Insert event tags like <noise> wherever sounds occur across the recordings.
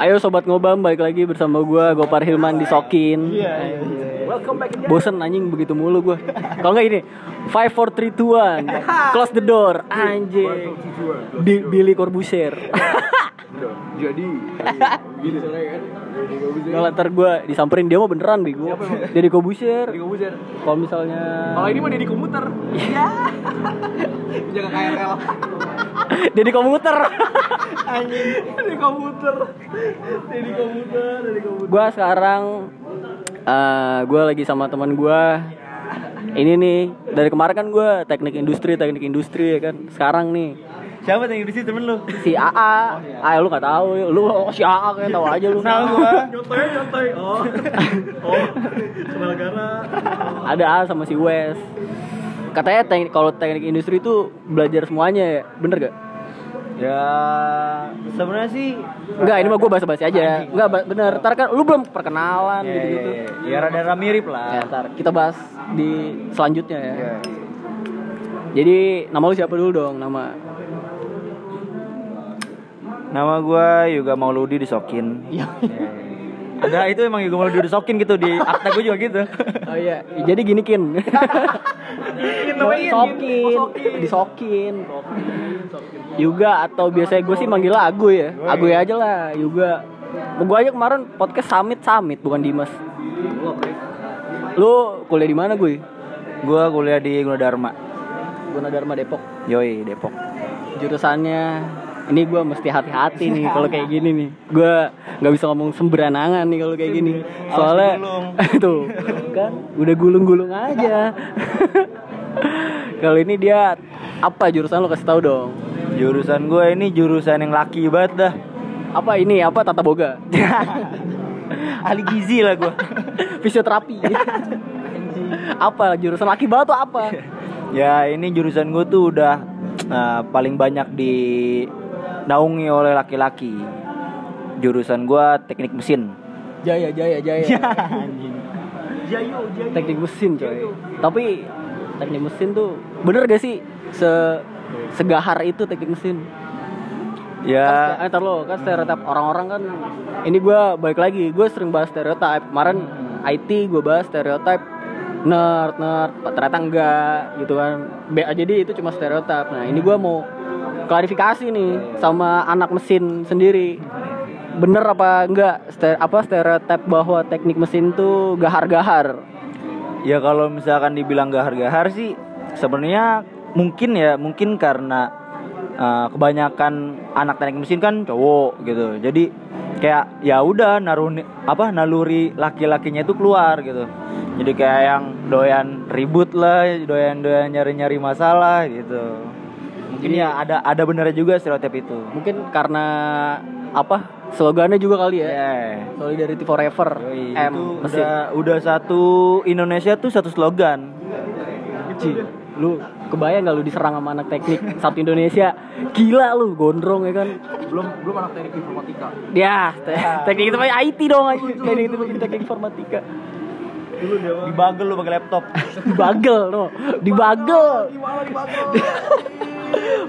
Ayo sobat ngobam balik lagi bersama gua Gopar Hilman di Sokin. Iya, iya. Welcome back again. Bosen anjing begitu mulu gua. Kalau enggak ini 5 4 3 2 1 close the door anjing. Di Billy Corbusier. <laughs> Jadi, <laughs> soalnya kan. Jadi gak bisa. Kalau ntar gua disamperin dia mah beneran bego. Jadi. Jadi bisa. Kalau misalnya Kalau ini mah jadi komuter. Iya. Jaga KRL. Dedi komuter. Anjing. Jadi komuter. Jadi komuter, jadi komuter. gua sekarang eh gua lagi sama teman gua ini nih dari kemarin kan gua teknik industri teknik industri ya kan sekarang nih Siapa yang di sini temen lu? si AA ah lu nggak tahu lu oh, si AA kayak tahu aja lu Tahu gua. Nyotoy, nyotoy. Oh. Oh. Sebalgara. ada A sama si Wes katanya teknik kalau teknik industri itu belajar semuanya ya bener gak Ya sebenarnya sih Enggak, ini mah gue bahasa-bahasa aja. Enggak, bener. Ntar kan lu belum perkenalan ya, gitu-gitu. ya, ya rada-rada mirip Ya, lah. ntar kita bahas di selanjutnya ya. Ya. Jadi nama lu siapa dulu dong? Nama Nama gua Yuga Mauludi disokin. Iya. Ada itu emang Yuga Mauludi disokin gitu di akta gua juga gitu. Oh iya, jadi gini kin. namanya Sokin, disokin. Juga atau biasanya gue sih manggil Agu ya. Agu ya aja lah, Juga. Gue aja kemarin podcast Summit Summit bukan Dimas. Lu kuliah di mana gue? Gua kuliah di Gunadarma. Gunadarma Depok. Yoi, Depok. Jurusannya ini gue mesti hati-hati nih kalau kayak gini nih. Gue nggak bisa ngomong semberanangan nih kalau kayak gini. Soalnya <laughs> tuh kan udah gulung-gulung aja. <laughs> kalau ini dia apa jurusan lo kasih tahu dong. Jurusan gua ini jurusan yang laki banget dah. Apa ini? Apa tata boga? <laughs> Ahli gizi lah gua. Fisioterapi. apa jurusan laki banget tuh apa? Ya ini jurusan gua tuh udah eh, paling banyak di naungi oleh laki-laki. Jurusan gua teknik mesin. Jaya, jaya, jaya. <laughs> Jayo, jayo. teknik mesin coy. Tapi teknik mesin tuh bener gak sih? Se segahar itu teknik mesin. Ya. Kan, eh, lo kan stereotip orang-orang kan ini gua balik lagi gue sering bahas stereotip. Kemarin IT gue bahas stereotip nerd nerd ternyata enggak gitu kan. B jadi itu cuma stereotip. Nah ini gua mau klarifikasi nih sama anak mesin sendiri bener apa enggak Ste- apa stereotip bahwa teknik mesin tuh gahar-gahar Ya kalau misalkan dibilang gahar-gahar sih sebenarnya mungkin ya mungkin karena uh, kebanyakan anak teknik mesin kan cowok gitu. Jadi kayak ya udah naruh apa naluri laki-lakinya itu keluar gitu. Jadi kayak yang doyan ribut lah, doyan-doyan nyari-nyari masalah gitu. Mungkin ya ada ada benernya juga stereotip itu. mungkin karena apa slogannya juga kali ya Ya. solidarity forever Yoi, M itu mesin udah udah satu Indonesia tuh satu slogan. Ci, lu kebayang gak lu diserang sama anak teknik satu Indonesia gila lu gondrong ya kan Belum belum anak teknik informatika. ya te- teknik itu pakai IT dong aja teknik itu teknik informatika. Dibagel lu pakai laptop. <laughs> dibagel no. Dibagel.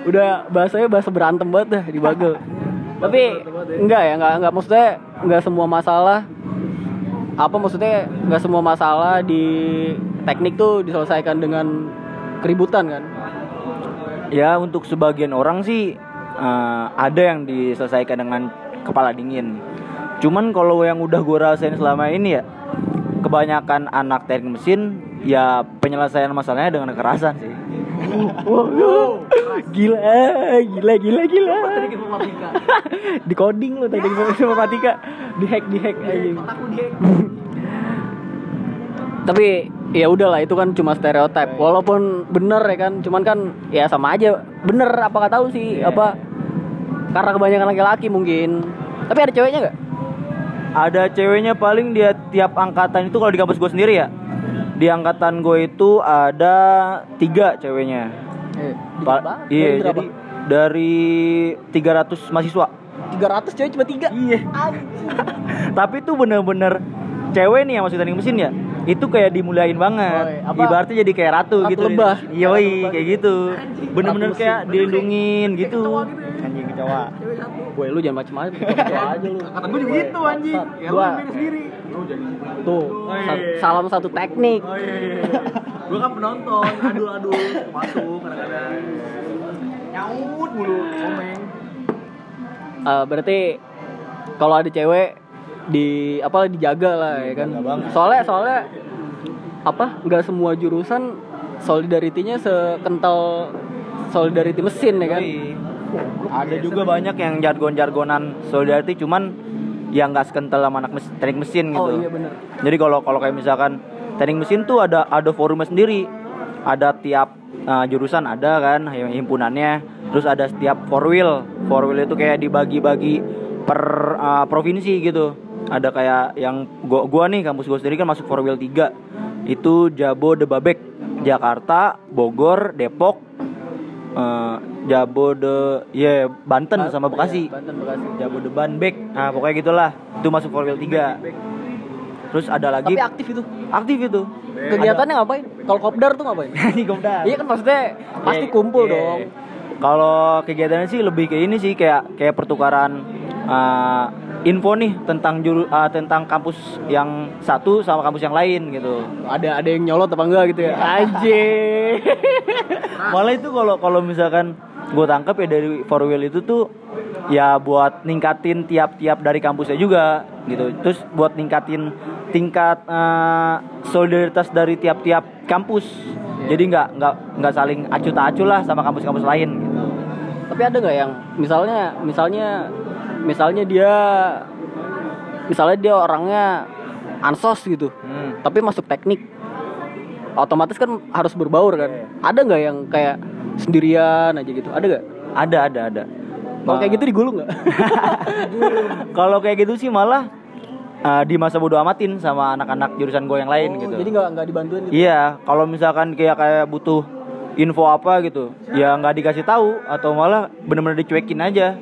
Udah bahasanya bahasa berantem banget dah dibagel. <laughs> Tapi enggak ya enggak enggak maksudnya enggak semua masalah. Apa maksudnya enggak semua masalah di teknik tuh diselesaikan dengan keributan kan? Ya untuk sebagian orang sih eh, ada yang diselesaikan dengan kepala dingin. Cuman kalau yang udah gue rasain selama ini ya kebanyakan anak teknik mesin ya penyelesaian masalahnya dengan kekerasan sih. Wow, gila, gila, gila, gila. <laughs> Di coding lo teknik informatika, di hack, di hack aja. Tapi ya udahlah itu kan cuma stereotip. Walaupun bener ya kan, cuman kan ya sama aja. Bener apa kata tahu sih apa? Karena kebanyakan laki-laki mungkin. Tapi ada ceweknya nggak? Ada ceweknya paling dia tiap angkatan itu kalau di kampus gue sendiri ya di angkatan gue itu ada tiga ceweknya. Eh, Pa- iya jadi dari 300 mahasiswa. 300 cewek cuma tiga. Iya. <laughs> Tapi itu bener-bener cewek nih yang masuk teknik mesin ya. Itu kayak dimuliain banget. Woy? Ibaratnya jadi kayak ratu, Ratu gitu. lebah. Iya, kayak gitu. Bener-bener Ratu kayak dilindungin gitu. gitu ya. Anjing kecoa. Woi lu jangan macem-macem <laughs> Itu aja lu Kata gue juga gitu anjing. Ya lu milih sendiri. Lu jadi Tuh sa- Salam satu teknik Oh iya iya. iya. Gue kan penonton, aduh-aduh masuk kadang-kadang. Nyaut mulu, komeng. Eh, Berarti Kalau ada cewek Di Apa dijaga lah ya kan. Soalnya Soalnya Apa nggak semua jurusan Solidaritinya sekental Solidarity mesin ya kan. Ada juga banyak yang jargon-jargonan solidarity cuman yang nggak sekental sama anak mes- teknik mesin gitu. Oh iya bener Jadi kalau kalau kayak misalkan teknik mesin tuh ada ada forumnya sendiri. Ada tiap uh, jurusan ada kan him- himpunannya. Terus ada setiap four wheel. Four wheel itu kayak dibagi-bagi per uh, provinsi gitu. Ada kayak yang gua, gua nih kampus gua sendiri kan masuk four wheel 3. Itu Jabodebabek, Jakarta, Bogor, Depok, uh, Jabode ya Banten sama Bekasi. Iya, Banten Bekasi Jabodebanbek. Nah, pokoknya gitulah. Itu masuk four wheel 3. Terus ada lagi Tapi aktif itu aktif itu. Kegiatannya ngapain? Kalau kopdar tuh ngapain? <laughs> Nyanyi kopdar. Iya kan maksudnya pasti Iya, kumpul iya. dong. Kalau kegiatannya sih lebih ke ini sih kayak kayak pertukaran uh, info nih tentang juru uh, tentang kampus yang satu sama kampus yang lain gitu. Ada ada yang nyolot apa enggak gitu ya? <laughs> Anjir. Malah itu kalau kalau misalkan gue tangkap ya dari four wheel itu tuh ya buat ningkatin tiap-tiap dari kampusnya juga gitu. Terus buat ningkatin tingkat eh, solidaritas dari tiap-tiap kampus. Jadi nggak nggak nggak saling acu tak acu lah sama kampus-kampus lain. Gitu. Tapi ada nggak yang misalnya misalnya misalnya dia misalnya dia orangnya ansos gitu, Hmm. tapi masuk teknik. Otomatis kan harus berbaur kan. Ada nggak yang kayak sendirian aja gitu? Ada nggak? Ada ada ada. Kalau kayak gitu digulung nggak? <laughs> Kalau kayak gitu sih malah eh, di masa bodo amatin sama anak-anak jurusan gue yang lain Oh, gitu. Jadi nggak nggak dibantuin gitu? Iya, kalau misalkan kayak kayak butuh info apa gitu, ya nggak dikasih tahu atau malah bener-bener dicuekin aja.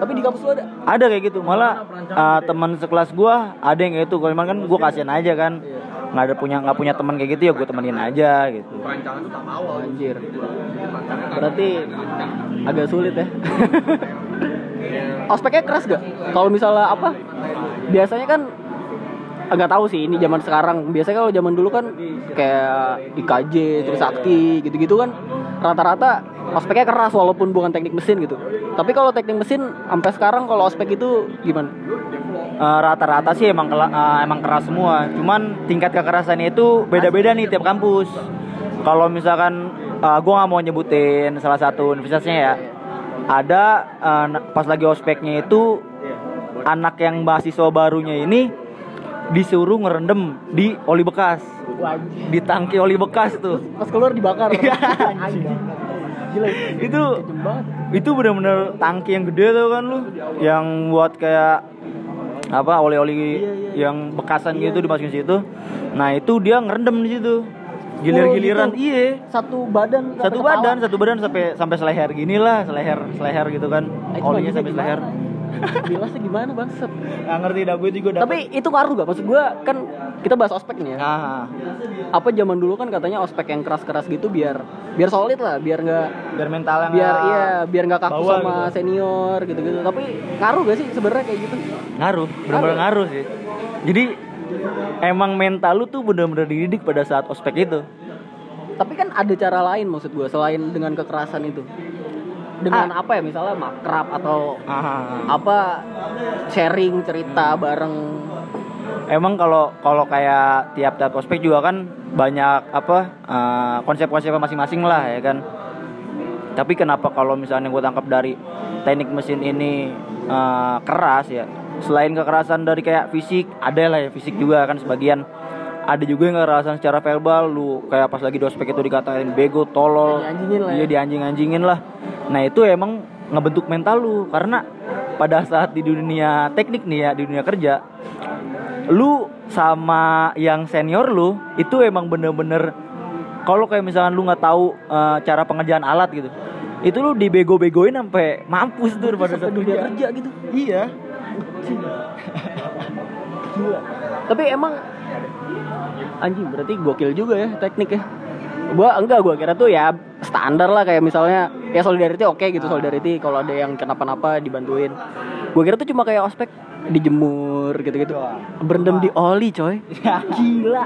Tapi di kampus lu ada? Ada kayak gitu, malah uh, teman sekelas gua ada yang kayak gitu. Kalau emang kan gua kasihan aja kan, nggak ada punya nggak punya teman kayak gitu ya gua temenin aja gitu. Perancangan tuh tak awal. Anjir. Berarti agak sulit ya. <laughs> Ospeknya keras gak? Kalau misalnya apa? Biasanya kan nggak tahu sih ini zaman sekarang. Biasanya kalau zaman dulu kan kayak IKJ, Trisakti gitu-gitu kan rata-rata ospeknya keras walaupun bukan teknik mesin gitu. Tapi kalau teknik mesin sampai sekarang kalau ospek itu gimana? Uh, rata-rata sih emang uh, emang keras semua. Cuman tingkat kekerasannya itu beda-beda nih tiap kampus. Kalau misalkan uh, gua nggak mau nyebutin salah satu universitasnya ya. Ada uh, pas lagi ospeknya itu anak yang mahasiswa barunya ini disuruh ngerendam di oli bekas, di tangki oli bekas tuh. Pas keluar dibakar. <laughs> Gila. Itu itu bener-bener tangki yang gede tuh kan lu? Yang buat kayak apa oli-oli yang bekasan gitu dimasukin situ. Nah itu dia ngerendam di situ. Gilir-giliran. Oh, gitu. iya. Satu badan satu kepala. badan satu badan sampai sampai seleher gini lah seleher seleher gitu kan. Ah, itu olinya sampai seleher Bilasnya gimana bangsat? nggak ngerti dah gue juga dapet. Tapi itu ngaruh gak? Maksud gue kan kita bahas ospek nih ya. nah Apa zaman dulu kan katanya ospek yang keras-keras gitu biar biar solid lah, biar nggak biar mentalnya biar nggak iya biar nggak kaku sama gitu. senior gitu-gitu. Tapi ngaruh gak sih sebenarnya kayak gitu? ngaruh bener-bener ngaruh sih jadi emang mental lu tuh bener-bener dididik pada saat ospek itu Tapi kan ada cara lain maksud gue selain dengan kekerasan itu. Dengan apa ya misalnya makrab atau Ah. apa sharing cerita bareng Emang kalau kalau kayak tiap tiap ospek juga kan banyak apa eh, konsep-konsepnya masing-masing lah ya kan. Tapi kenapa kalau misalnya gue tangkap dari teknik mesin ini eh, keras ya? Selain kekerasan dari kayak fisik, ada lah ya fisik juga kan sebagian. Ada juga yang kekerasan secara verbal, lu kayak pas lagi di ospek itu dikatain bego, tolol, Dianjingin lah ya. iya dianjing-anjingin lah. Nah itu emang ngebentuk mental lu karena pada saat di dunia teknik nih ya di dunia kerja lu sama yang senior lu itu emang bener-bener kalau kayak misalkan lu nggak tahu eh, cara pengerjaan alat gitu itu lu dibego-begoin sampai mampus tuh pada saat dunia kerja. kerja gitu. iya Tapi emang anjing berarti gokil juga ya teknik ya. Gua enggak gua kira tuh ya standar lah kayak misalnya ya solidarity oke gitu solidarity kalau ada yang kenapa-napa dibantuin. Gue kira tuh cuma kayak ospek dijemur gitu-gitu. Berendam di oli coy. <laughs> Gila.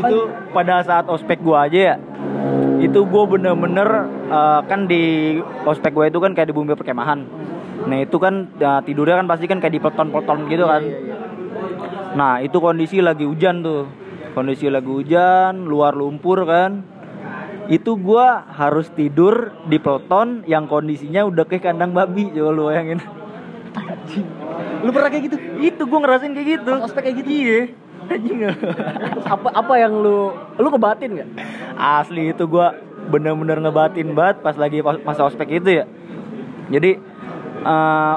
Itu pada saat ospek gua aja ya itu gue bener-bener eh, kan di ospek gue itu kan kayak di bumi perkemahan. Nah itu kan eh, tidurnya kan pasti kan kayak di peleton-peleton gitu kan. Iya, iya. Nah itu kondisi lagi hujan tuh. Kondisi lagi hujan luar lumpur kan. Itu gua harus tidur di peleton yang kondisinya udah kayak kandang babi coba lu bayangin. Lu pernah kayak gitu? Itu gua ngerasain kayak gitu. Ospek kayak gitu? iya. Anjing. Terus apa apa yang lu lu kebatin nggak? Asli itu gua bener-bener ngebatin banget pas lagi masa ospek itu ya. Jadi eh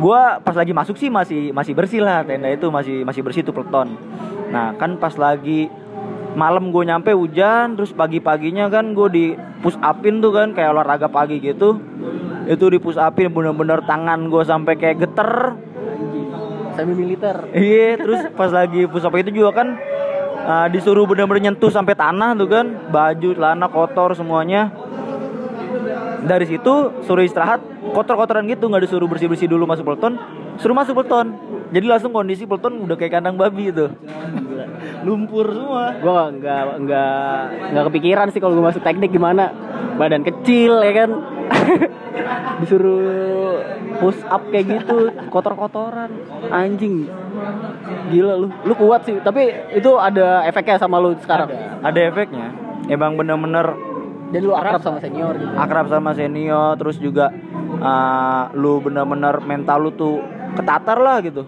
gua pas lagi masuk sih masih masih bersih lah tenda itu masih masih bersih tuh peleton. Nah kan pas lagi malam gue nyampe hujan terus pagi-paginya kan gue di push upin tuh kan kayak olahraga pagi gitu. Itu di push upin bener-bener tangan gue sampai kayak geter. Semi militer. Iya, terus pas lagi push up itu juga kan uh, disuruh bener-bener nyentuh sampai tanah tuh kan, baju, celana kotor semuanya. Dari situ suruh istirahat, kotor-kotoran gitu, nggak disuruh bersih-bersih dulu masuk peleton, suruh masuk peleton. Jadi langsung kondisi peleton udah kayak kandang babi itu. Lumpur semua. gue nggak nggak nggak kepikiran sih kalau gue masuk teknik gimana badan kecil ya kan <laughs> disuruh push up kayak gitu kotor-kotoran anjing gila lu lu kuat sih tapi itu ada efeknya sama lu sekarang Ada efeknya. Emang bener-bener dan lu akrab sama senior gitu. Akrab sama senior, terus juga uh, lu bener-bener mental lu tuh ketatar lah gitu.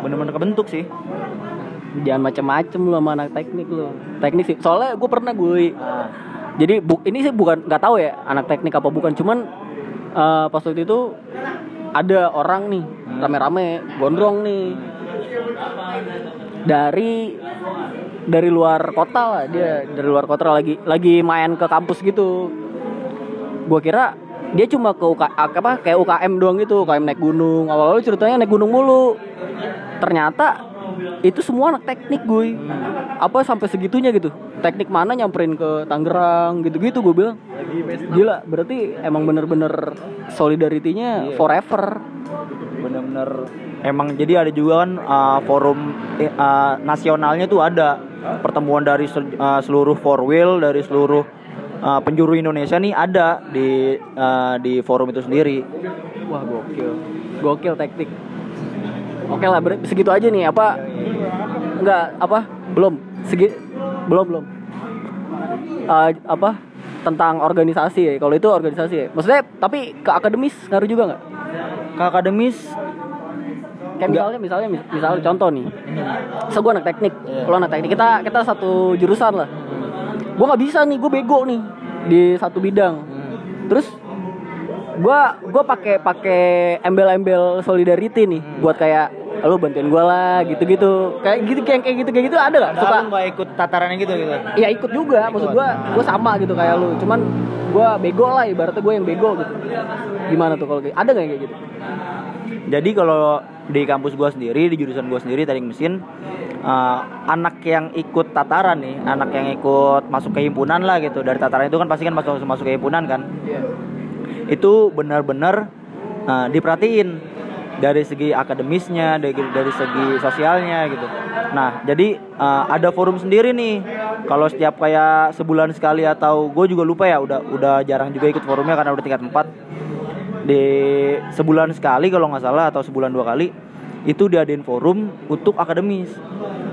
Bener-bener kebentuk sih. jangan macem-macem lu sama anak teknik lu. Teknik sih soalnya gue pernah gue jadi bu, ini sih bukan nggak tahu ya anak teknik apa bukan. Cuman eh, pas waktu itu ada orang nih rame-rame gondrong nih. Dari dari luar kota lah dia dari luar kota lagi lagi main ke kampus gitu. Gua kira dia cuma ke UK, apa kayak UKM doang gitu UKM naik gunung awal-awal ceritanya naik gunung mulu. Ternyata itu semua anak teknik gue apa sampai segitunya gitu? Teknik mana nyamperin ke Tangerang gitu-gitu gue bilang. Gila berarti emang bener-bener solidarity-nya forever. Bener-bener emang jadi ada juga kan uh, forum eh, uh, nasionalnya tuh ada pertemuan dari uh, seluruh four wheel dari seluruh uh, penjuru Indonesia nih ada di uh, di forum itu sendiri. Wah gokil. Gokil teknik oke lah berarti segitu aja nih apa? Enggak apa? Belum. Segi belum belum. Eh, apa? Tentang organisasi ya kalau itu organisasi ya. Maksudnya tapi ke akademis ngaruh juga nggak? Ke akademis kayak misalnya misalnya mis- misalnya contoh nih. So gue anak teknik. Lo anak teknik kita kita satu jurusan lah. Gue nggak bisa nih gue bego nih di satu bidang. Terus gue gue pakai pakai embel-embel solidarity nih buat kayak lo bantuin gue lah gitu-gitu. kayak gitu kayak kayak gitu kayak gitu ada nggak? Suka nggak ikut tatarannya gitu gitu? Ya ikut juga. Maksud gue gue sama gitu kayak lu. Cuman gue bego lah ibaratnya gue yang bego gitu. Gimana tuh kalau kayak ada nggak yang kayak gitu Jadi kalau di kampus gua sendiri, di jurusan gua sendiri teknik mesin, uh, anak yang ikut tataran nih, anak yang ikut masuk ke himpunan lah gitu. Dari tataran itu kan pasti kan masuk masuk ke himpunan kan. Itu benar-benar uh, diperhatiin dari segi akademisnya, dari, dari segi sosialnya gitu. Nah, jadi uh, ada forum sendiri nih. Kalau setiap kayak sebulan sekali atau gue juga lupa ya, udah udah jarang juga ikut forumnya karena udah tingkat 4 di sebulan sekali kalau nggak salah atau sebulan dua kali itu diadain forum untuk akademis.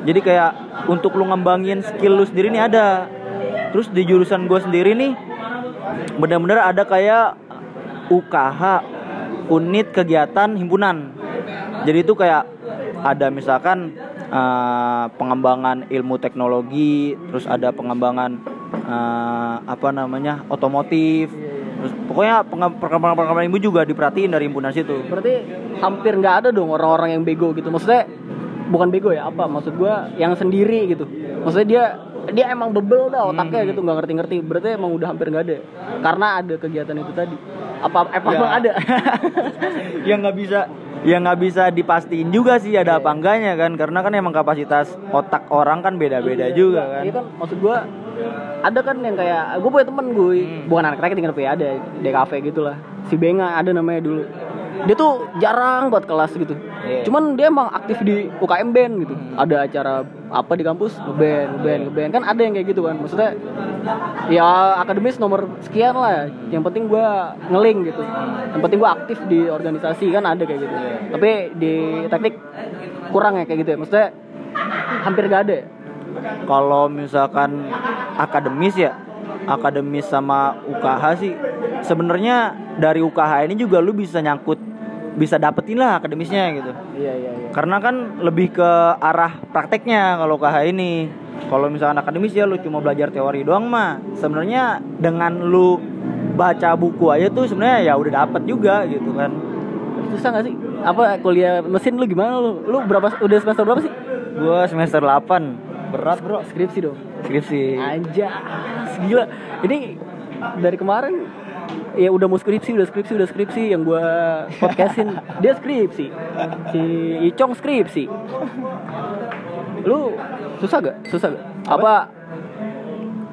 Jadi kayak untuk lu ngembangin skill lu sendiri nih ada. Terus di jurusan gue sendiri nih benar-benar ada kayak UKH unit kegiatan himpunan. Jadi itu kayak ada misalkan eh, pengembangan ilmu teknologi terus ada pengembangan eh, apa namanya otomotif terus pokoknya perkembangan-perkembangan ilmu juga diperhatiin dari himpunan situ Berarti hampir nggak ada dong orang-orang yang bego gitu. Maksudnya bukan bego ya apa? Maksud gua yang sendiri gitu. Maksudnya dia dia emang bebel dah otaknya gitu nggak ngerti-ngerti. Berarti emang udah hampir nggak ada. Karena ada kegiatan itu tadi. Apa apa Ya. ada? <laughs> yang nggak bisa yang nggak bisa dipastiin juga sih ada apa enggaknya kan karena kan emang kapasitas otak orang kan beda-beda juga kan Iya kan maksud gua ada kan yang kayak gue punya temen gue Hmm. bukan anak teknik tapi ada di kafe gitu lah si Benga ada namanya dulu. Dia tuh jarang buat kelas gitu. Iya. cuman dia emang aktif di UKM band gitu. Ada acara apa di kampus? Ngeband ngeband ngeband. Kan ada yang kayak gitu kan. Maksudnya ya akademis nomor sekian lah. Yang penting gue ngeling gitu. Yang penting gue aktif di organisasi kan ada kayak gitu. Tapi di teknik kurang ya kayak gitu ya. Maksudnya hampir gak ada ya Kalau misalkan akademis ya, akademis sama UKH sih sebenarnya dari UKH ini juga lu bisa nyangkut bisa dapetin lah akademisnya gitu. iya iya iya Karena kan lebih ke arah prakteknya kalau UKH ini. Kalau misalkan akademis ya lu cuma belajar teori doang mah. Sebenarnya dengan lu baca buku aja tuh sebenarnya ya udah dapet juga gitu kan. susah gak sih apa kuliah mesin lu gimana lu lu berapa udah semester berapa sih Gua semester 8 berat bro. Skripsi dong. Skripsi. aja gila. Ini dari kemarin ya udah mau skripsi udah skripsi udah skripsi yang gua podcastin. <laughs> Dia skripsi. Si Icong skripsi. Lu susah gak? Susah gak? Apa?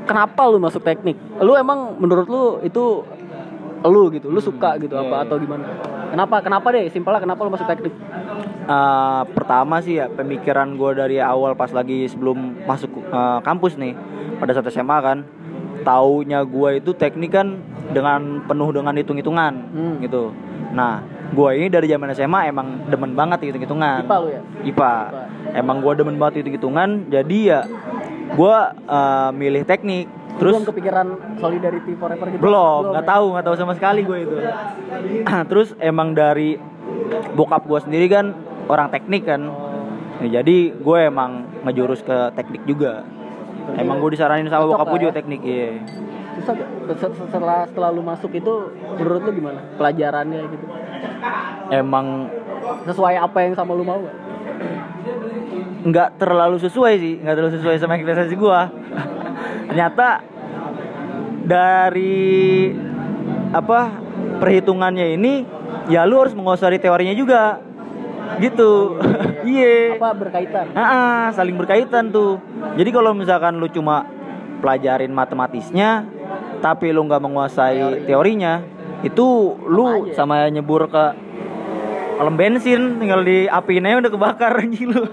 Kenapa lu masuk teknik? Lu emang menurut lu itu lu gitu? Lu suka gitu iya, apa iya. atau gimana? Kenapa? Kenapa deh? Simpelnya kenapa lu masuk teknik Eh, pertama sih ya pemikiran gue dari awal pas lagi sebelum masuk eh, kampus nih pada saat SMA kan taunya gue itu teknik kan dengan penuh dengan hitung-hitungan Hmm. gitu. Nah gue ini dari zaman SMA emang demen banget hitung-hitungan. IPA lu ya? IPA emang gue demen banget hitung-hitungan jadi ya gue eh, milih teknik. Terus terus belum kepikiran solidarity forever gitu? Belum nggak ya? tahu nggak tahu sama sekali gue itu. <clears throat> Terus emang dari bokap gue sendiri kan orang teknik kan. Ya, jadi gue emang ngejurus ke teknik juga. Emang gue disaranin sama bokap gue juga ya. teknik iya. Setelah setelah lu masuk itu menurut lu gimana pelajarannya gitu? Emang sesuai apa yang sama lu mau gak? nggak terlalu sesuai sih nggak terlalu sesuai sama ekspektasi gue <laughs> ternyata dari apa perhitungannya ini ya lu harus menguasai teorinya juga gitu <laughs> iya apa berkaitan Ah, saling berkaitan tuh. Jadi kalau misalkan lu cuma pelajarin matematisnya, tapi lu nggak menguasai teorinya, itu lu sama nyebur ke kolam bensin, tinggal di apiin aja udah kebakar <laughs> anjing lu.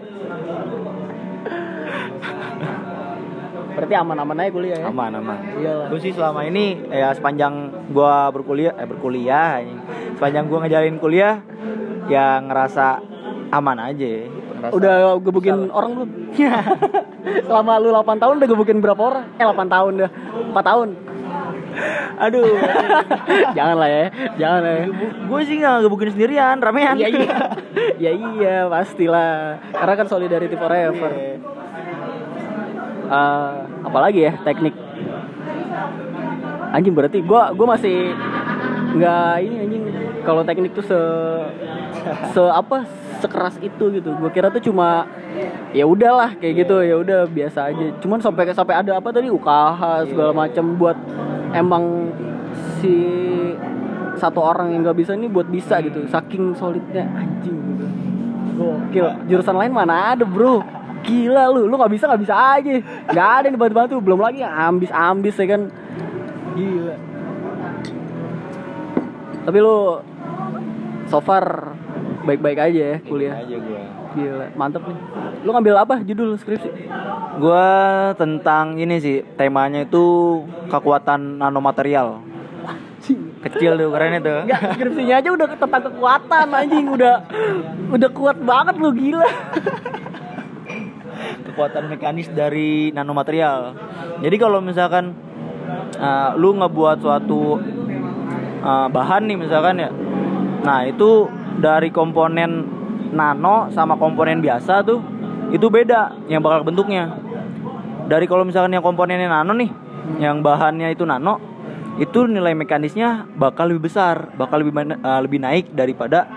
berarti aman-aman aja kuliah ya Aman aman. Iyalah. Gue sih selama ini ya sepanjang gua berkuliah eh berkuliah. Sepanjang gua ngejalanin kuliah ya ngerasa aman aja. Ngerasa udah gebukin orang belum? <laughs> Selama lu 8 tahun udah gebukin berapa orang? Eh 8 tahun dah. 4 tahun. Aduh, <laughs> jangan lah ya. Jangan lah ya. Gue sih nggak gebukin sendirian, ramean. ya iya. Ya iya pastilah. Karena kan solidarity forever. Eh, apalagi ya teknik. Anjing berarti gua gua masih nggak ini anjing. Kalau teknik tuh se se apa sekeras itu gitu. Gua kira tuh cuma ya udahlah kayak gitu. Ya udah biasa aja. Cuman sampai sampai ada apa tadi? UKH segala macam buat emang si satu orang yang nggak bisa ini buat bisa gitu. Saking solidnya anjing gitu. Gokil. Jurusan lain mana ada bro? Gila lu. Lu nggak bisa nggak bisa aja. Nggak ada yang bantu-bantu belum lagi yang ambis-ambis ya kan? Gila. Tapi lu so far baik-baik aja ya kuliah aja gue. gila mantep nih lu ngambil apa judul skripsi Gue tentang ini sih temanya itu kekuatan nanomaterial. Kecil tuh keren itu. Enggak, skripsinya aja udah tentang kekuatan anjing udah udah kuat banget lu gila Kekuatan mekanis dari nanomaterial. Jadi kalau misalkan uh, lu ngebuat suatu uh, bahan nih misalkan ya. Nah, itu dari komponen nano sama komponen biasa tuh itu beda yang bakal bentuknya. Dari kalau misalkan yang komponennya nano nih, yang bahannya itu nano, itu nilai mekanisnya bakal lebih besar, bakal lebih uh, lebih naik daripada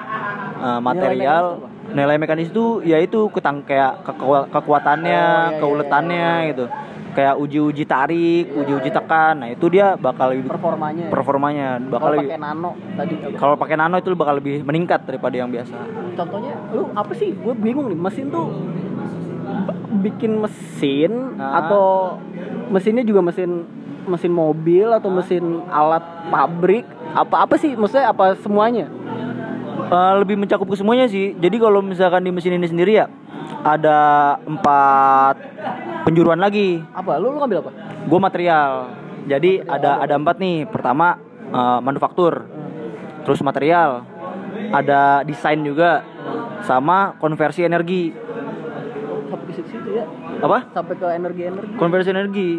uh, material. Nilai mekanis itu yaitu ketang kayak keku- kekuatannya, Oh, iya, iya, keuletannya gitu. Kayak uji-uji tarik, uji-uji tekan. Nah, itu dia bakal lebih performanya performanya bakal kalau lebih pakai nano tadi kalau pakai nano itu bakal lebih meningkat daripada yang biasa. contohnya lu apa sih gue bingung nih mesin tuh bikin mesin Ah. atau mesinnya juga mesin mesin mobil atau mesin alat pabrik apa apa sih maksudnya apa semuanya Eh, lebih mencakup ke semuanya sih. Jadi kalau misalkan di mesin ini sendiri ya ada empat penjuruan lagi. apa lu lu ngambil apa Gue material. Jadi ada ada empat nih. Pertama eh, manufaktur, terus material, ada desain juga, sama konversi energi. sampai ke situ ya Apa? sampai ke energi energi Konversi energi.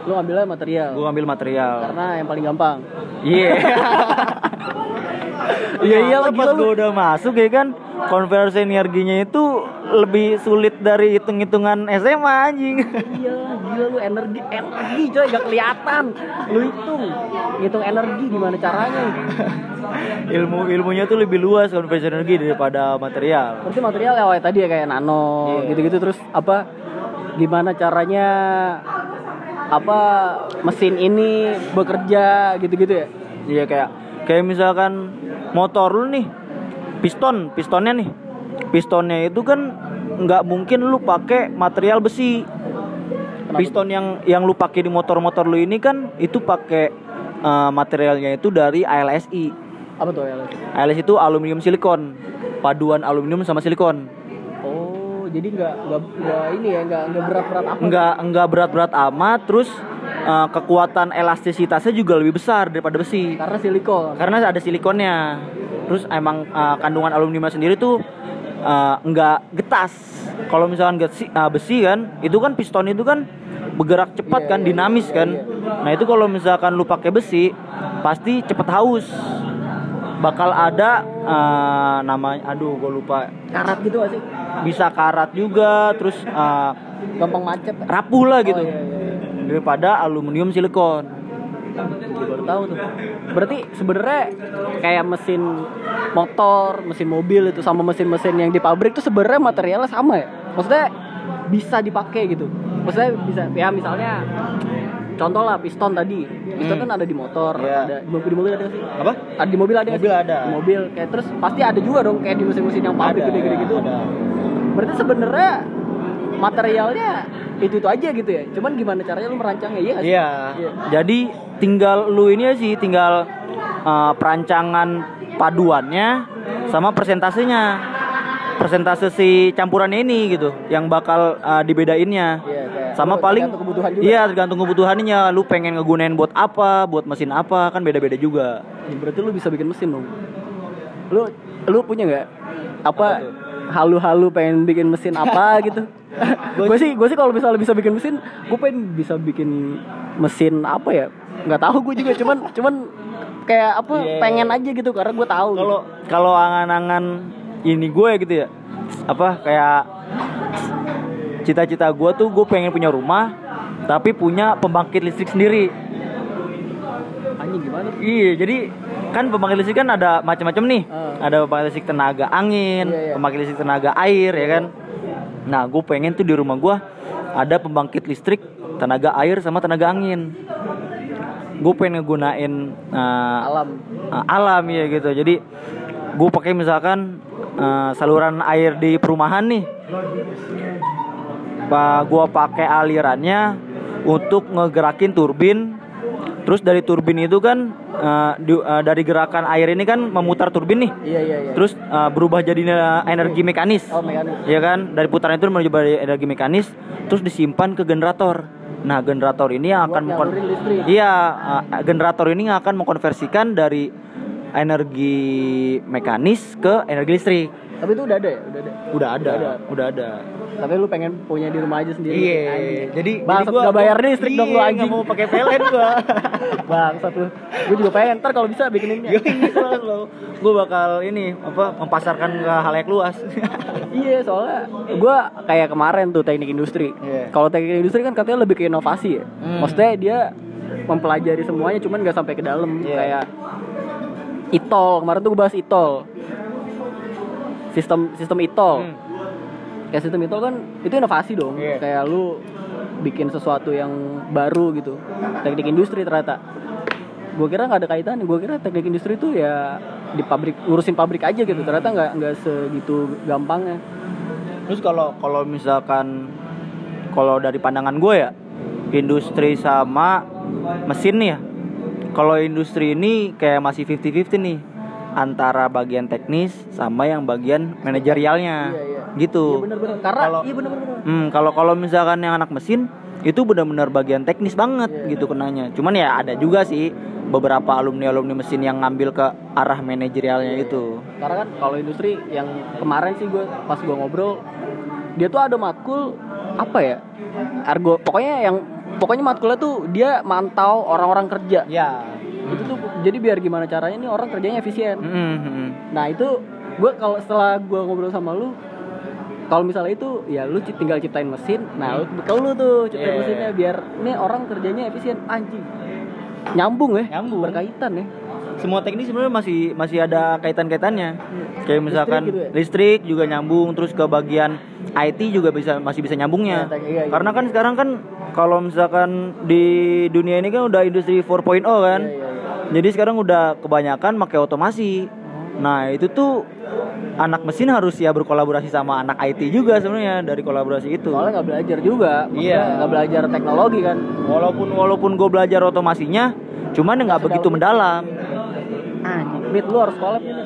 lu ngambilnya material Gue ngambil material. karena yang paling gampang Iya. <laughs> iya iya pas gue udah masuk ya kan konversi energinya itu lebih sulit dari hitung-hitungan SMA anjing. iya gila lu energi energi coy gak kelihatan lu hitung hitung energi gimana caranya ilmu ilmunya tuh lebih luas konversi energi daripada material. berarti material ya kayak tadi ya kayak nano Iya. gitu-gitu terus apa gimana caranya apa mesin ini bekerja gitu-gitu ya Iya kayak kayak misalkan motor lu nih piston pistonnya nih. Pistonnya itu kan nggak mungkin lu pakai material besi. Piston yang yang lu pakai di motor-motor lu ini kan itu pakai eh, materialnya itu dari ALSI apa tuh ya ALS itu aluminium silikon. Paduan aluminium sama silikon. Oh jadi nggak nggak ini ya nggak nggak berat-berat apa nggak nggak berat-berat amat terus eh, kekuatan elastisitasnya juga lebih besar daripada besi. Karena silikon. Karena ada silikonnya. Terus emang eh, kandungan aluminium sendiri tuh eh, nggak getas. Kalau misalkan besi, eh, besi kan itu kan piston itu kan bergerak cepat Iya, kan iya, dinamis iya, kan. iya. nah itu kalau misalkan lu pakai besi pasti cepet haus. Bakal ada eh, namanya aduh gue lupa. Karat gitu gak sih? Bisa karat juga terus eh, gampang macet. rapuh lah gitu. oh, iya, iya, iya. Daripada aluminium silikon baru tahu tuh. Berarti sebenarnya kayak mesin motor, mesin mobil itu sama mesin-mesin yang di pabrik tuh sebenarnya materialnya sama ya. Maksudnya bisa dipakai gitu. Maksudnya bisa ya misalnya contoh lah piston tadi. Piston Hmm. kan ada di motor, Iya. ada di mobil, di mobil ada sih? apa Ada di mobil ada Mobil sih? ada. Di mobil kayak terus pasti ada juga dong kayak di mesin-mesin yang pabrik gede-gede gitu. ada. Berarti sebenarnya materialnya itu itu aja gitu ya. Cuman gimana caranya lu merancangnya iya sih? Iya. Jadi tinggal lu ini sih tinggal uh, perancangan paduannya sama persentasenya. Persentase si campurannya ini gitu yang bakal uh, dibedainnya. Iya, kayak Sama lu paling tergantung kebutuhan juga. Iya, tergantung kebutuhannya. Lu pengen ngegunain buat apa, buat mesin apa, kan beda-beda juga. Ya, berarti lu bisa bikin mesin dong. Lu lu punya nggak apa halu-halu pengen bikin mesin apa <laughs> gitu? Gue sih gue sih kalau misalnya bisa bikin mesin, gue pengen bisa bikin mesin apa ya? Nggak tahu gue juga, cuman cuman kayak apa Iya. pengen aja gitu karena gue tahu. Kalau kalau angan-angan ini gue gitu ya. Apa kayak cita-cita gue tuh gue pengen punya rumah tapi punya pembangkit listrik sendiri. anjing gimana? Iya, jadi kan pembangkit listrik kan ada macam-macam nih. Ah. Ada pembangkit listrik tenaga angin, Iya, iya. pembangkit listrik tenaga air, ya kan. Nah, gue pengen tuh di rumah gue ada pembangkit listrik tenaga air sama tenaga angin. Gue pengen ngegunain uh, Alam. uh, alam ya gitu. Jadi gue pakai misalkan uh, saluran air di perumahan nih. Pak, gua pakai alirannya untuk ngegerakin turbin. Terus dari turbin itu kan uh, di- uh, dari gerakan air ini kan memutar turbin nih. Iya iya iya. Terus uh, berubah jadi energi mekanis. oh mekanik. Ya kan? Dari putaran itu menuju energi mekanis terus disimpan ke generator. Nah, generator ini yang akan Buat mengkon- nyalurin listrik. Iya, uh, generator ini yang akan mengkonversikan dari energi mekanis ke energi listrik. Tapi itu udah ada ya, udah ada. Udah ada, Udah ada. udah ada. Tapi lu pengen punya di rumah aja sendiri. Iya, jadi jadi gua- gak bayar listrik dong lu Iya, anjing. mau pakai PLN gua. <laughs> Bangsat lu. Gue juga pengen ntar kalau bisa bikinin Gue gue bakal ini apa mempasarkan ke halayak luas. <laughs> Iya soalnya gue kayak kemarin tuh teknik industri. Iya. Kalau teknik industri kan katanya lebih ke inovasi ya. Hmm. Maksudnya dia mempelajari semuanya cuman nggak sampai ke dalam Iya. kayak itol kemarin tuh gue bahas itol. Sistem sistem itol. Hmm. Kayak sistem itol kan itu inovasi dong. Iya. Kayak lu bikin sesuatu yang baru gitu. Teknik industri ternyata. Gue kira nggak ada kaitan. Gue kira teknik industri itu ya di pabrik ngurusin pabrik aja gitu. Ternyata nggak nggak segitu gampangnya. Terus kalau kalau misalkan kalau dari pandangan gue ya, industri sama mesin nih ya. Kalau industri ini kayak masih 50-50 nih antara bagian teknis sama yang bagian manajerialnya. Iya, iya. Gitu. Iya bener-bener. Karena Kalau- iya. Hmm, kalau kalau misalkan yang anak mesin itu benar-benar bagian teknis banget Iya. gitu kenanya. Cuman ya ada juga sih beberapa alumni-alumni mesin yang ngambil ke arah manajerialnya Iya, itu. Karena kan kalau industri yang kemarin sih gue pas gue ngobrol dia tuh ada matkul apa ya ergo pokoknya yang pokoknya matkulnya tuh dia mantau orang-orang kerja Ya. itu tuh jadi biar gimana caranya nih orang kerjanya efisien Hmm, nah itu gue kalau setelah gue ngobrol sama lu kalau misalnya itu ya lu tinggal ciptain mesin nah lu ke lu tuh ciptain Yeah. mesinnya biar nih orang kerjanya efisien anjing nyambung ya Nyambung. berkaitan ya Semua teknis sebenarnya masih masih ada kaitan-kaitannya. Kayak misalkan Listrik listrik, gitu ya? juga nyambung, terus ke bagian IT juga bisa masih bisa nyambungnya. Iya, tek- iya, iya. Karena kan sekarang kan kalau misalkan di dunia ini kan udah industri 4.0 kan. Iya, iya, iya. Jadi sekarang udah kebanyakan pakai otomasi. Nah, itu tuh anak mesin harus ya berkolaborasi sama anak IT juga sebenarnya dari kolaborasi itu. soalnya nggak belajar juga Iya. nggak belajar teknologi kan Walaupun walaupun gue belajar otomasinya, cuman nggak begitu mendalam. anjing Mit, lu harus collab ini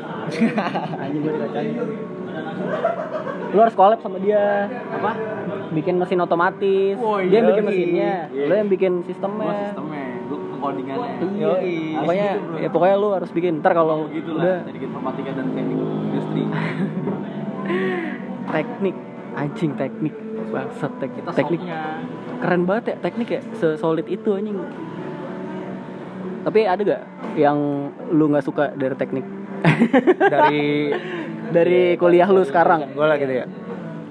<laughs> anjing gue dikacain lu harus collab sama dia Apa? bikin mesin otomatis Oh, dia yang iya. bikin mesinnya Iya. lu yang bikin sistemnya sistemnya, gua ke codingannya. Iya. Yoi. pokoknya Gitu, ya pokoknya lu harus bikin ntar kalau gitu udah lah, jadi informatika dan teknik industri. <laughs> teknik anjing teknik bangsat tek Kita teknik softnya. keren banget ya teknik ya sesolid itu anjing tapi ada gak yang lu nggak suka dari teknik <laughs> dari dari kuliah lu sekarang gue lah gitu ya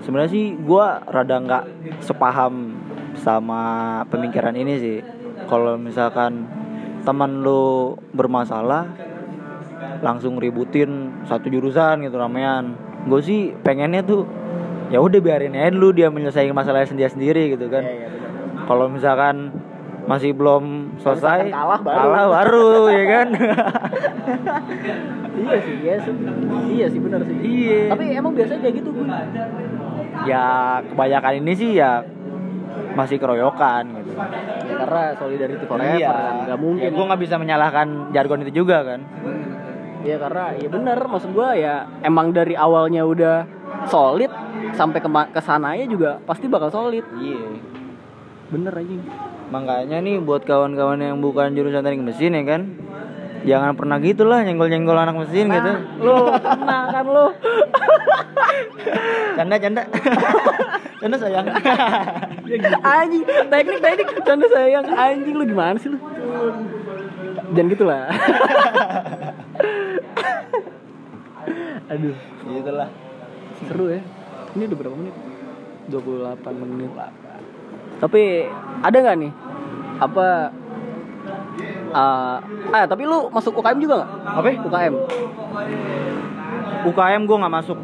sebenarnya sih gue rada nggak sepaham sama pemikiran ini sih kalau misalkan teman lu bermasalah langsung ributin satu jurusan gitu ramean. Gue sih pengennya tuh ya udah biarin aja dulu dia menyelesaikan masalahnya sendiri sendiri gitu kan. Iya, iya, kalau misalkan masih belum selesai kalah baru. kalah baru ya kan? <laughs> Iya sih iya sih. Iya sih benar sih. Iya. tapi emang biasanya kayak gitu gue ya kebanyakan ini sih ya masih keroyokan gitu karena solidarity forever. Kan nggak mungkin. Gue nggak bisa menyalahkan jargon itu juga kan? Iya karena ya bener. Maksud gua ya emang dari awalnya udah solid sampai ke ke sananya juga pasti bakal solid. iya. Bener anjing. makanya nih buat kawan-kawan yang bukan jurusan teknik mesin ya kan jangan pernah gitulah nyenggol-nyenggol anak mesin gitu Lu kena kan lu. canda canda canda sayang anjing, teknik teknik canda sayang anjing lu gimana sih lu? Jangan gitu lah. Aduh, gitulah seru ya. Ini udah berapa menit? 28 menit. Tapi ada nggak nih apa eh ah tapi lu masuk UKM juga nggak? apa? UKM. UKM gue nggak masuk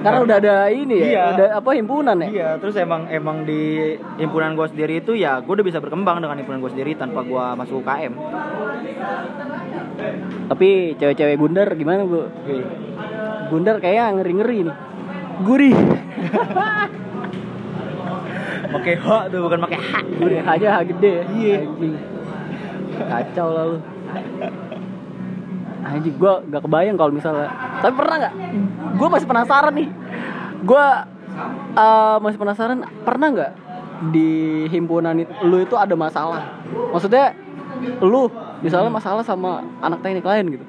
Karena udah ada ini ya, Iya. udah apa himpunan ya? Iya, terus emang emang di himpunan gue sendiri itu ya gue udah bisa berkembang dengan himpunan gue sendiri tanpa gue masuk UKM. Tapi cewek-cewek Gundar gimana, Bu? Gundar kayak ngeri-ngeri nih. Gurih. <laughs> Pakai H tuh bukan pakai H. Gurih aja H gede. Iya. Kacau lah lu. Anjing gua gak kebayang kalau misalnya. Tapi pernah nggak? Gua masih penasaran nih. Gua eh, masih penasaran pernah nggak di himpunan itu, lu itu ada masalah? Maksudnya lu misalnya masalah sama anak teknik lain gitu.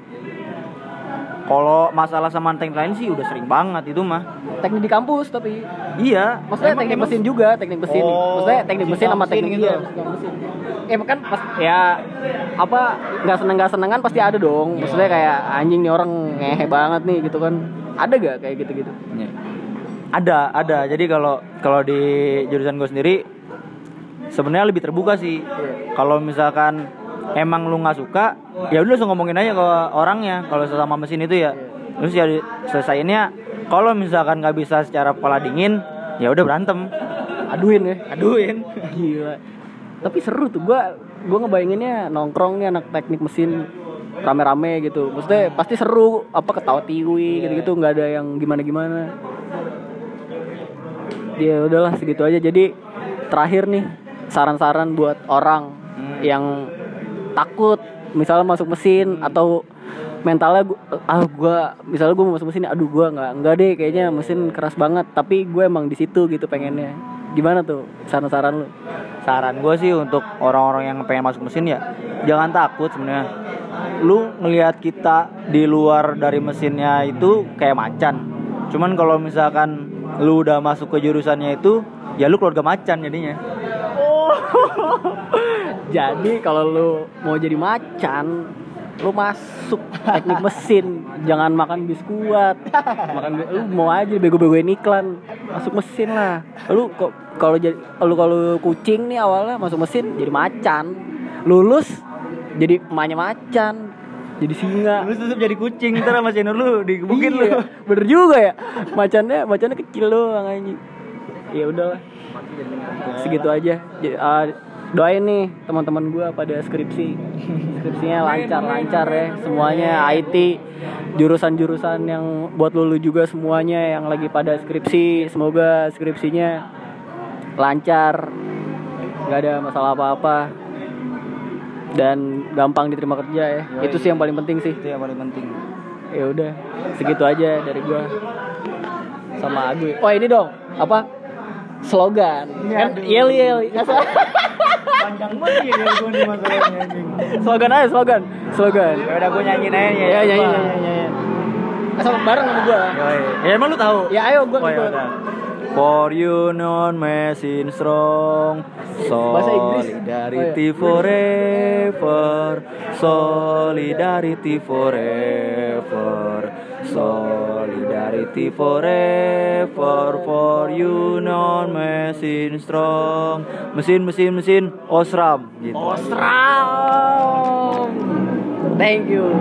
Kalau masalah sama teknik lain sih udah sering banget itu mah. Teknik di kampus tapi Iya. Maksudnya Emang- teknik emang- mesin juga, teknik mesin. Oh, Maksudnya teknik mesin sama teknik gitu. iya, mesin. Eh kan pas ya apa nggak seneng nggak senengan pasti ada dong. Maksudnya kayak anjing nih orang ngehe banget nih gitu kan. Ada gak kayak gitu-gitu? Iya. Ada, ada. Jadi kalau kalau di jurusan gue sendiri sebenarnya lebih terbuka sih. Kalau misalkan emang lu nggak suka, ya udah langsung ngomongin aja ke orangnya. Kalau sesama mesin itu ya, terus ya selesaiinnya. Kalau misalkan nggak bisa secara kepala dingin, ya udah berantem. Aduin ya. Aduin. <laughs> Gila. Tapi seru tuh gua gua ngebayanginnya nongkrong nih anak teknik mesin rame-rame gitu. Maksudnya pasti seru apa ketawa tiwi gitu-gitu nggak ada yang gimana-gimana. Ya udahlah segitu aja. Jadi terakhir nih saran-saran buat orang Hmm. yang takut misalnya masuk mesin atau mentalnya gua, ah gua misalnya gue mau masuk mesin aduh gua nggak nggak deh kayaknya mesin keras banget tapi gue emang di situ gitu pengennya. Gimana tuh saran-saran lu? Saran gue sih untuk orang-orang yang pengen masuk mesin ya jangan takut sebenarnya. Lu ngelihat kita di luar dari mesinnya itu kayak macan. Cuman kalau misalkan lu udah masuk ke jurusannya itu ya lu keluarga macan jadinya <laughs> Jadi kalau lu mau jadi macan, lu masuk teknik mesin, jangan makan biskuat. Makan lu mau aja bego-begoin iklan, masuk mesin lah. Lu kok kalau jadi lu kalau kucing nih awalnya masuk mesin jadi macan. Lulus jadi emaknya macan. Jadi singa. lu tetap jadi kucing ntar sama senior lu digebukin lu Iya, bener juga ya. Macannya macannya kecil doang anjing. Ya udahlah. Segitu aja. Ah, doain nih teman-teman gua pada skripsi. Skripsinya lancar-lancar ya. Semuanya IT jurusan-jurusan yang buat lulu juga semuanya yang lagi pada skripsi. Semoga skripsinya lancar nggak ada masalah apa-apa. Dan gampang diterima kerja ya. Itu sih yang paling penting sih. Itu yang paling penting. Ya udah segitu aja dari gua. Sama Agu oh ini dong. Apa slogan. Kan yel yel. <laughs> panjang banget ya gue nih masalahnya slogan aja slogan. Slogan. Ya udah gue nyanyiin aja ya. Ya ya ya ya asal bareng sama gua. Ya emang lu tahu? Ya ayo gua Oh, ya. For you non mesin strong. Solidarity Oh, iya. forever. Solidarity forever Solidarity forever For you non mesin strong Mesin mesin mesin Osram gitu. Ostram thank you